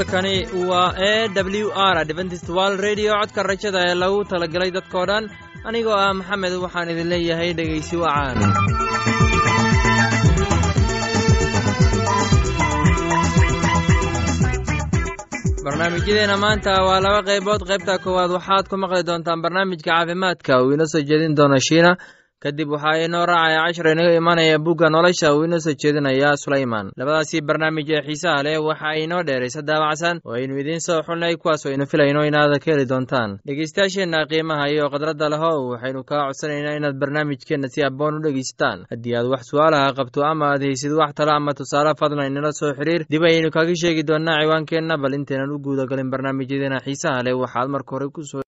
halkani waa e w r adventist wal redio codka rajada ee lagu talagalay dadkoo dhan anigoo ah maxamed waxaan idin leeyahay dhegaysi wacaan. Barnaamijyadeena maanta waa laba qaybood. Qaybta koowaad waxaad ku maqli doontaan barnaamijka caafimaadka. Uu inoo soo jeedin doono shiina kadib waxaa inoo raacaya cashar inaga imanaya bugga nolosha uu inoo soo jeedinaya sulayman labadaasi barnaamij ee xiisaha leh waxa ay inoo dheeraysa daabacsan oo aynu idiin soo xulnay kuwaas oo aynu filayno inaad ka heli doontaan. Dhegeystayaasheenna qiimaha iyo khadradda leho waxaynu kaa codsanaynaa inaad barnaamijkeenna si aboon u dhegeysataan haddii aad wax su'aalaha qabto ama aad haysid wax talo ama tusaale fadlan inala soo xiriir dib ayaynu kaga sheegi doonnaa ciwaankeenna. Bal intaynan u guudagalin barnaamijyadeena xiisaha leh waxaad marka hore ku soo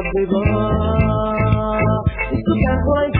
الضباع السكان قريش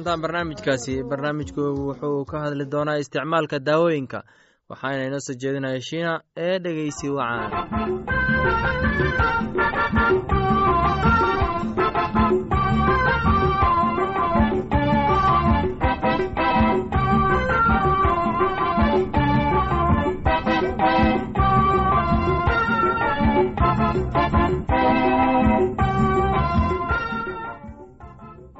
barnaamijkaasi. Barnaamijku wuxuu ka hadli doonaa isticmaalka daawooyinka waxaana inoo soo jeedinaya shiina ee dhegeysi wacaan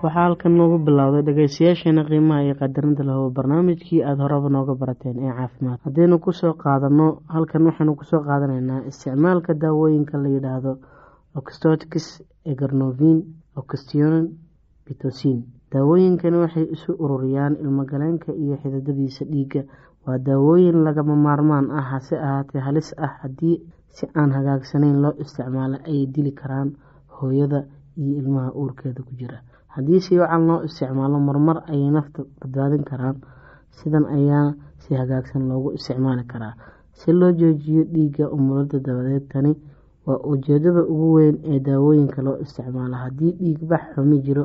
waxaa halkan noogu bilowday dhegeystayaasheena qiimaha iyo qadarinta lahow barnaamijkii aada horeba nooga barateen ee caafimaad. Haddaynu ku soo qaadano halkan waxaynu ku soo qaadanaynaa isticmaalka daawooyinka la yidhaahdo oxtoticus egarnovin oxtion bitosin daawooyinkani waxay isu ururiyaan ilmogaleenka iyo xididadiisa dhiigga. Waa daawooyin lagama maarmaan ah hase ahaatee halis ah haddii si aan hagaagsanayn loo isticmaalo ayay dili karaan hooyada iyo ilmaha uurkeeda ku jira haddii si wacan loo isticmaalo marmar ayay nafta badbaadin karaan. Sidan ayaa si hagaagsan loogu isticmaali karaa. Si loo joojiyo dhiigga umulada dabadeed tani waa ujeedada ugu weyn ee daawooyinka loo isticmaalo. Haddii dhiigbax xumi jiro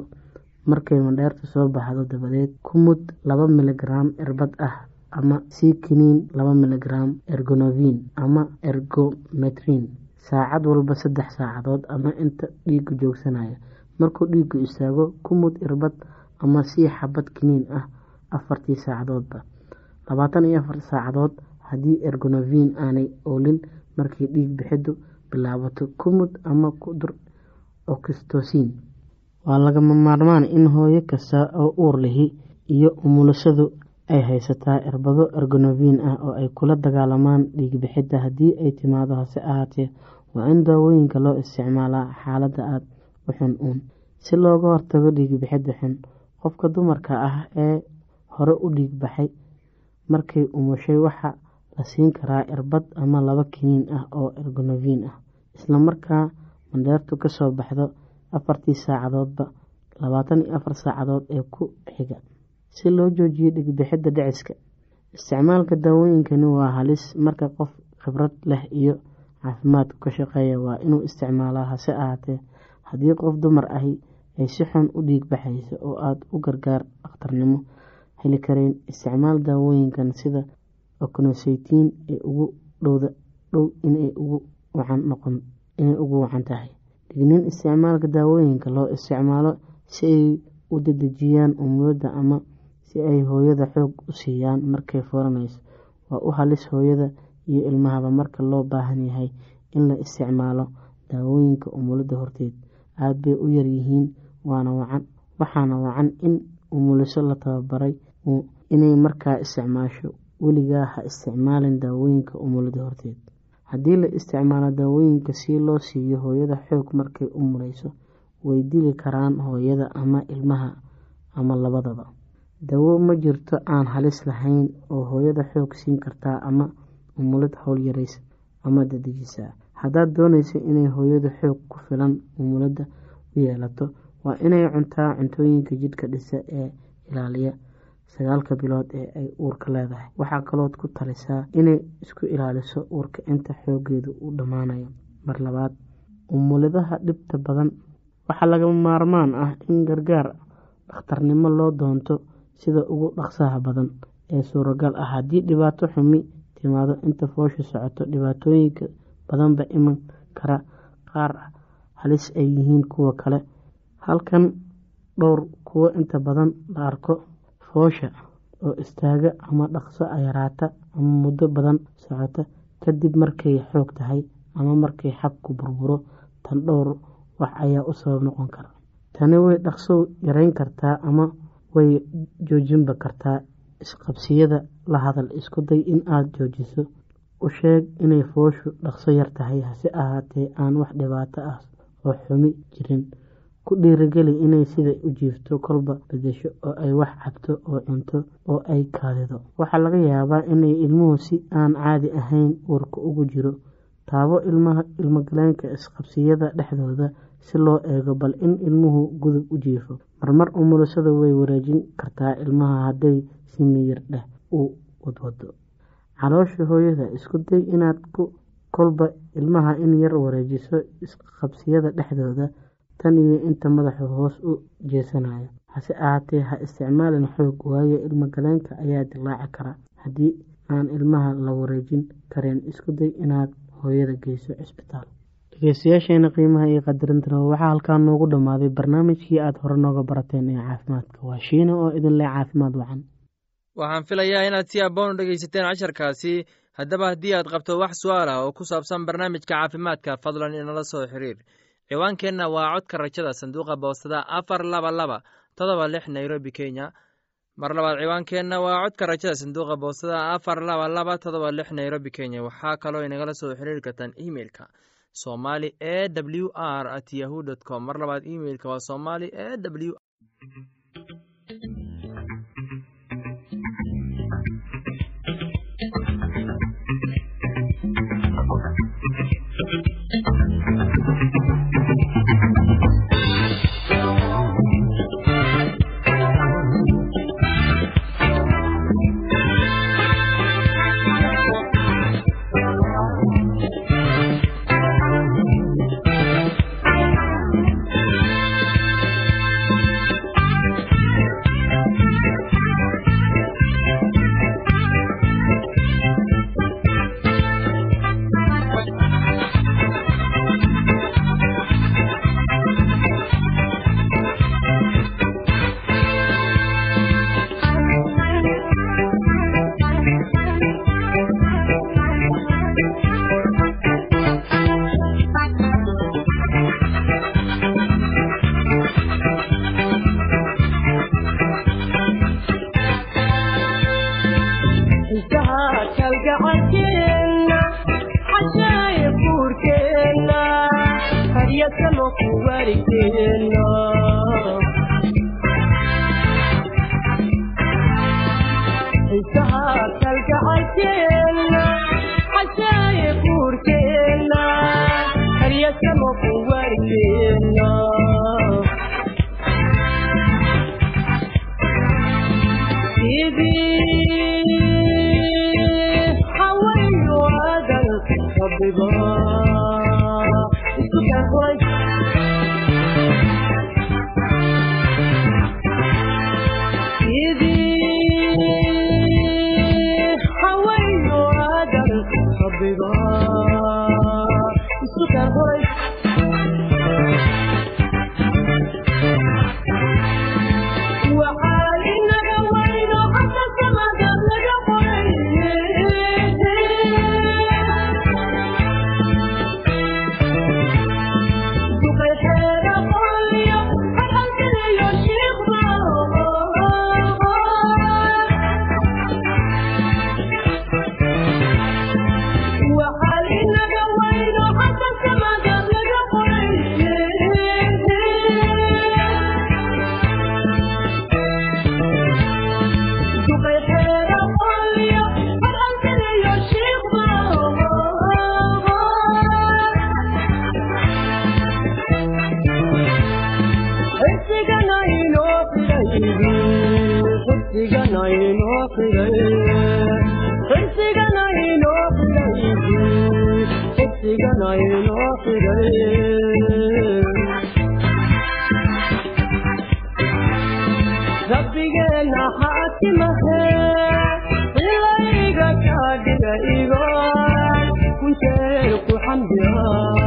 markay mandheerta soo baxdo dabadeed ku mud laba miligram irbad ah ama kiniin laba miligram ergonovin ama ergometrin saacad walba saddex saacadood ama inta dhiigu joogsanayo markuu dhiigu istaago kumud irbad ama sii xabad kiniin ah afartii saacadoodba labaatan iyo afar saacadood haddii ergonovin aanay oolin markay dhiig bixidu bilaabato kumud ama kudur okistosin waa lagama maarmaan in hooyo kasta oo uur lihi iyo umulisadu ay haysataa irbado ergonovin ah oo ay kula dagaalamaan dhiigbixidda haddii ay timaado hase ahaatee. Waa in daawooyinka loo isticmaalaa xaaladda aada xun uun. Si looga hortago dhiigbixidda xun qofka dumarka ah ee hore u dhiigbaxay markay umushay waxaa la siin karaa irbad ama laba kiniin ah oo ergonovin ah isla markaa mandheertu ka soo baxdo afartii saacadoodba labaatan iyo afar saacadood ee ku xiga. Si loo joojiyo dhigbixidda dhiciska isticmaalka daawooyinkani waa halis marka qof khibrad leh iyo caafimaadku ka shaqeeya. Waa inuu isticmaalaa hase ahaatee haddii qof dumar ahi ay si xun u dhiig baxayso oo aada u gargaar dhakhtarnimo heli karayn isticmaal daawooyinkan sida oknoseytiin ee ugu dhowda dhow inay ugu wacan tahay. Digniin isticmaalka daawooyinka loo isticmaalo si ay u dedejiyaan umulada ama si ay hooyada xoog u siiyaan markay furanayso waa u halis hooyada iyo ilmahaba marka loo baahan yahay in la isticmaalo daawooyinka umulada horteed aada bay u yaryihiin waxaana wacan in umuliso la tababaray inay markaa isticmaasho. Weligaa ha isticmaalin daawooyinka umulada horteed. Haddii la isticmaalo daawooyinka si loo siiyo hooyada xoog markay umuleyso way dili karaan hooyada ama ilmaha ama labadaba. Dawo ma jirto aan halis lahayn oo hooyada xoog siin kartaa ama umulad howlyareysa ama dadejisa haddaad dooneyso inay hooyadu xoog ku filan umulada u yeelato waa inay cuntaa cuntooyinka jidhka dhisa ee ilaaliya sagaalka bilood ee ay uurka leedahay. Waxaa kalood ku talisaa inay isku ilaaliso uurka inta xoogeedu u dhammaanayo. Mar labaad umulidaha dhibta badan. Waxaa lagama maarmaan ah in gargaar dhakhtarnimo loo doonto sida ugu dhaqsaha badan ee suuragal ah. Haddii dhibaato xumi timaado inta foosha socoto dhibaatooyinka badanba iman kara qaar halis ay yihiin kuwa kale. Halkan dhowr kuwo inta badan la arko foosha oo istaaga ama dhaqso yaraata ama muddo badan socota kadib markay xoog tahay ama markay xabku burburo tan dhowr wax ayaa u sabab noqon kara. Tani way dhaqso yareyn kartaa ama way joojinba kartaa. Isqabsiyada la hadal isku day in aada joojiso u sheeg inay fooshu dhaqso yar tahay hase ahaatee aan wax dhibaato ah oo xumi jirin. Ku dhiirigeli inay sida u jiifto kolba bedesho oo ay wax cabto oo cunto oo ay kaadido waxaa laga yaabaa inay ilmuhu si aan caadi ahayn uurka ugu jiro. Taabo ilmogaleenka isqabsiyada dhexdooda si loo eego bal in ilmuhu gudub u jiifo. Marmar umulisada way wareejin kartaa ilmaha hadday si miyir dheh u wadwado caloosha hooyada isku day inaad ku kolba ilmaha in yar wareejiso isqabsiyada dhexdooda. Tan iyo inta madaxu hoos u jeesanayo. Hase ahaatee ha isticmaalin xoog waayo ilmagaleenka ayaa dilaaci kara. Haddii aan ilmaha la wareejin karin isku day inaad hooyada geyso cisbitaal dhegeystayaasheena qiimaha iyo qadarinta waxaa halkaa noogu dhammaaday. Barnaamijkii aada hore nooga barateen ee caafimaadka. Waa shiina oo idin leh caafimaad wacan waxaan filayaa inaad si aboon u dhegaysateen casharkaasi. Haddaba haddii aad qabto wax su'aal ah oo ku saabsan barnaamijka caafimaadka fadlan inala soo xiriir. Ciwaankeenna waa codka rajada sanduuqa boostada afar laba laba todoba lix nairobi kenya. Mar labaad ciwaankeenna waa codka rajada sanduuqa boostada afar laba laba todoba lix nairobi kenya. Waxaa kaloo inagala soo xiriiri kartaan emeilka somali e w r at yahu dt com. Mar labaad emeilka waa somali e w الحضار xaakimahe ilayga kaadhiga igo kunjeer ku xamdiyaay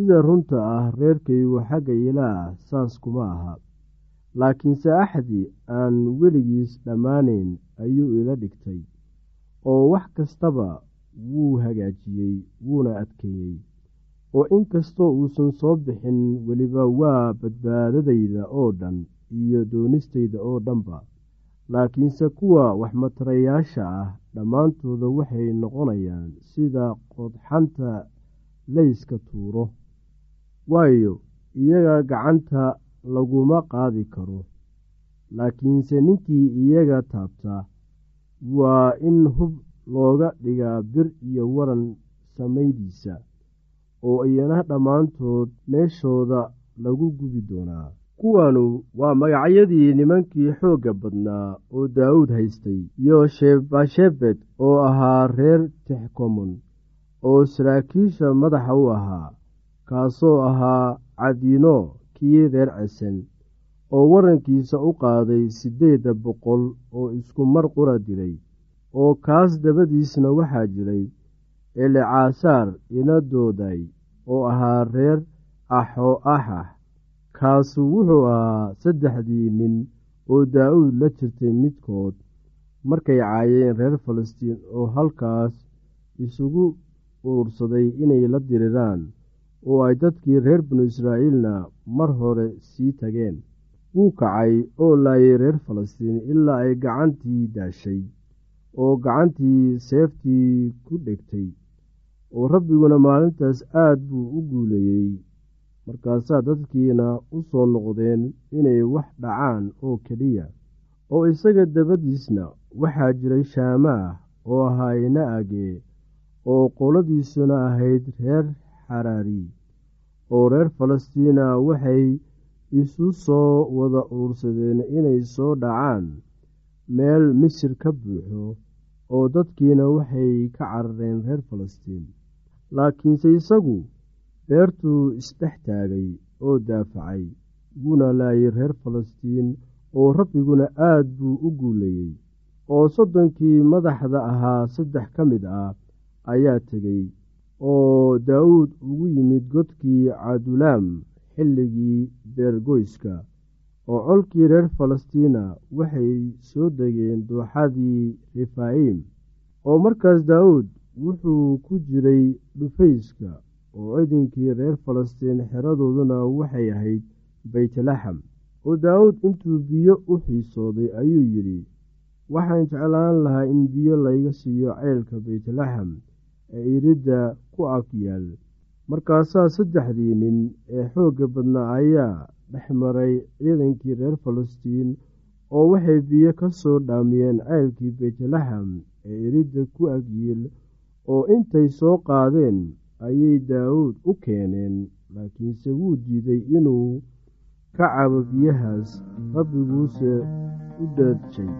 sida runta ah reerkaygu xagga ilaah saas kuma aha. Laakiinse axdi aan weligiis dhammaanayn ayuu ila dhigtay oo wax kastaba wuu hagaajiyey wuuna adkeeyey. Oo inkastoo uusan soo bixin weliba waa badbaadadayda oo dhan iyo doonistayda oo dhanba. Laakiinse kuwa waxmatarayaasha ah dhammaantooda waxay noqonayaan sida qodxanta layska tuuro waayo iyaga gacanta laguma qaadi karo. Laakiinse ninkii iyaga taabta waa in hub looga dhigaa bir iyo waran samaydiisa oo iyana dhammaantood meeshooda lagu gubi doonaa. Kuwanu waa magacyadii nimankii xoogga badnaa oo daawuud haystay iyo shebashebed oo ahaa reer texkomon oo saraakiisha madaxa u ahaa kaasoo ahaa cadiino kii reer cesen oo warankiisa u qaaday siddeedda boqol oo isku mar qura dilay oo kaas dabadiisna waxaa jiray elecaasaar inadooday oo ahaa reer axo axax kaasu wuxuu ahaa saddexdii nin oo daa'uud la jirtay midkood. Markay caayeen reer falastiin oo halkaas isugu urursaday inay la diriraan oo ay dadkii reer binu israa'iilna mar hore sii tageen. Wuu kacay oo laayay reer falastiin ilaa ay gacantii daashay oo gacantii seeftii ku dhegtay oo rabbiguna maalintaas aad buu u guuleeyey markaasaa dadkiina u soo noqdeen inay wax dhacaan oo keliya oo isaga dabadiisna waxaa jiray shaamaah oo ahaa ina-age oo qoladiisuna ahayd reer xaraari oo reer falastiina waxay isu soo wada urursadeen inay soo dhacaan meel misir ka buuxo oo dadkiina waxay ka carareen reer falastiin. Laakiinse isagu beertuu isdhex taagay oo daafacay wuuna laayay reer falastiin oo rabbiguna aad buu u guuleeyey oo soddonkii madaxda ahaa saddex ka mid ah ayaa tegey oo daawuud ugu yimid godkii cadulaam xilligii beergoyska oo colkii reer falastiina waxay soo degeen dooxadii refaayim oo markaas daawuud wuxuu ku jiray dhufayska oo ciidankii reer falastiin xeradooduna waxay ahayd beytlaxam oo daawuud intuu biyo u xiisooday ayuu yidhi waxaan jeclaan lahaa in biyo layga siiyo ceylka beytlaxam ee iridda ku ag yaal. Markaasaa saddexdii nin ee xoogga badnaa ayaa dhex maray ciidankii reer falastiin oo waxay biyo ka soo dhaamiyeen ceylkii beytlaxam ee iridda ku agyiil oo intay soo qaadeen ayay daawuud u keeneen laakiinse wuu diiday inuu ka cabo biyahaas rabbiguuse u daajay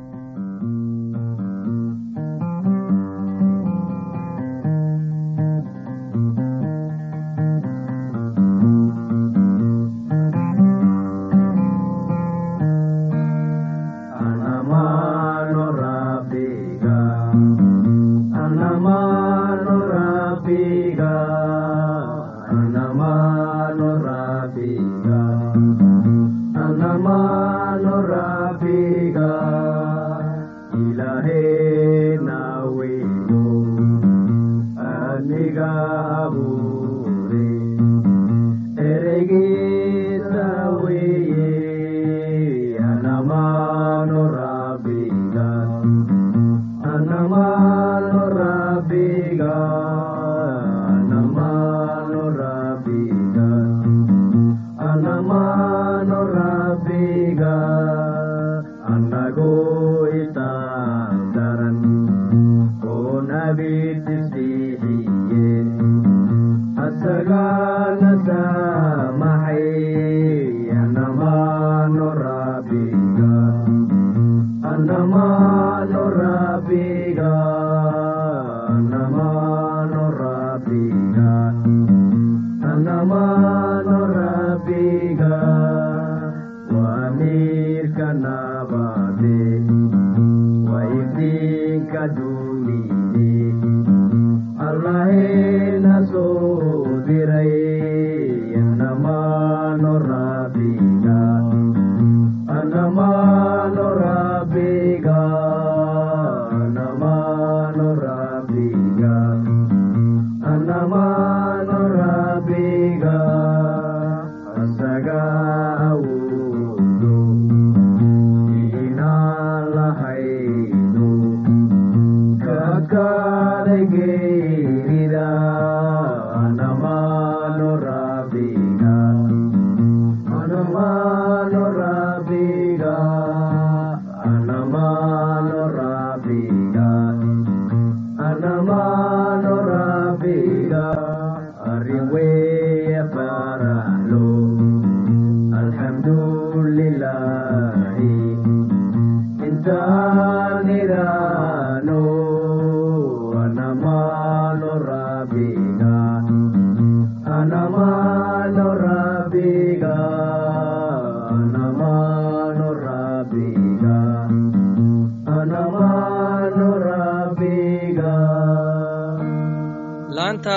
intaan iraano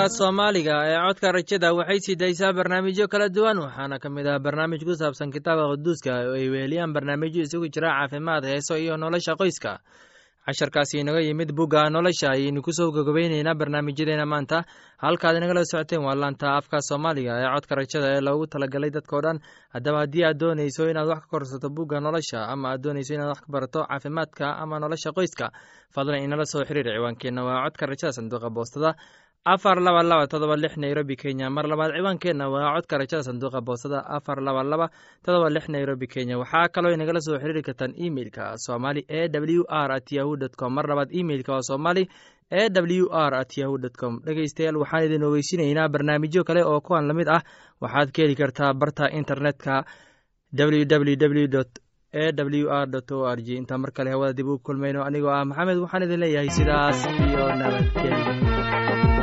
laanta soomaaliga ee codka rajada waxay sii daysaa barnaamijyo kala duwan waxaana ka mid ah barnaamij ku saabsan kitaabka quduuska oo ay weheliyaan barnaamijyo isugu jira caafimaad heeso iyo nolosha qoyska. Casharkaasi inaga yimid bugga nolosha ayaynu ku soo gogobeyneynaa barnaamijyadeena maanta. Halkaad inagala socoteen waa laanta afka soomaaliga ee codka rajada ee loogu talagalay dadkao dhan. Haddaba haddii aad dooneyso inaad wax ka korsato bugga nolosha ama aad dooneyso inaad wax ka barato caafimaadka ama nolosha qoyska fadlan inala soo xiriir ciwaankeenna waa codka rajada sanduuqa boostada afar laba laba todoba lix nairobi kenya. Mar labaad ciwaankeenna waa codka rajada sanduuqa boostada afar laba laba todoba lix nairobi kenya. Waxaa kaloo inagala soo xiriiri kartaan emeilka somali e w r at yahu dt mar labaad emeilka waa somali e w r at yahu dt com. Dhegeystayaal waxaan idin ogeysinaynaa barnaamijyo kale oo kuwan la mid ah. Waxaad ka heli kartaa barta internetka www e w r o r g. Intaan mar kale hawada dib ugu kulmayno. Anigoo ah maxamed waxaan idin leeyahay sidaas iyo nabadgelyo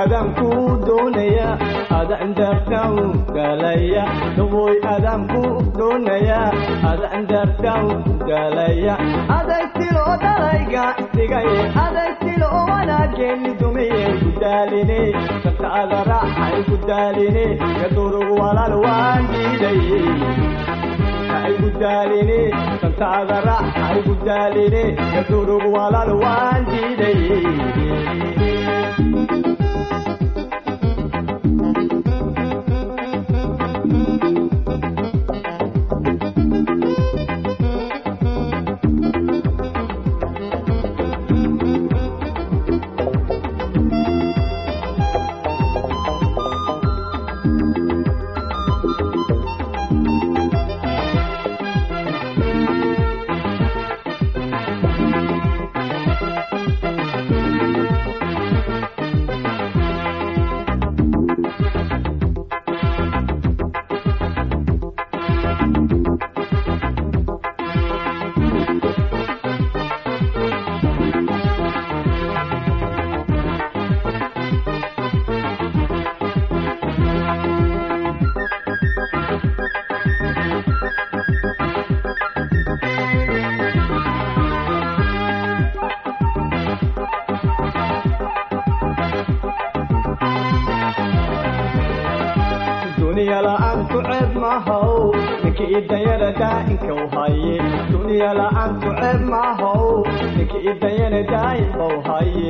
dawoy adaan ku doonaya adaan daartaan galaya. Dawoy adaan ku doonaya adaan daartaan galaya. Aday tilo dalayga dhigay aday tilo wanaageeni dumiye gudaaline kataada raaxay gudaaline kadurugu walaal waan diiday ay gudaaline kantaada raax ay gudaaline kadurugu walaal waan diiday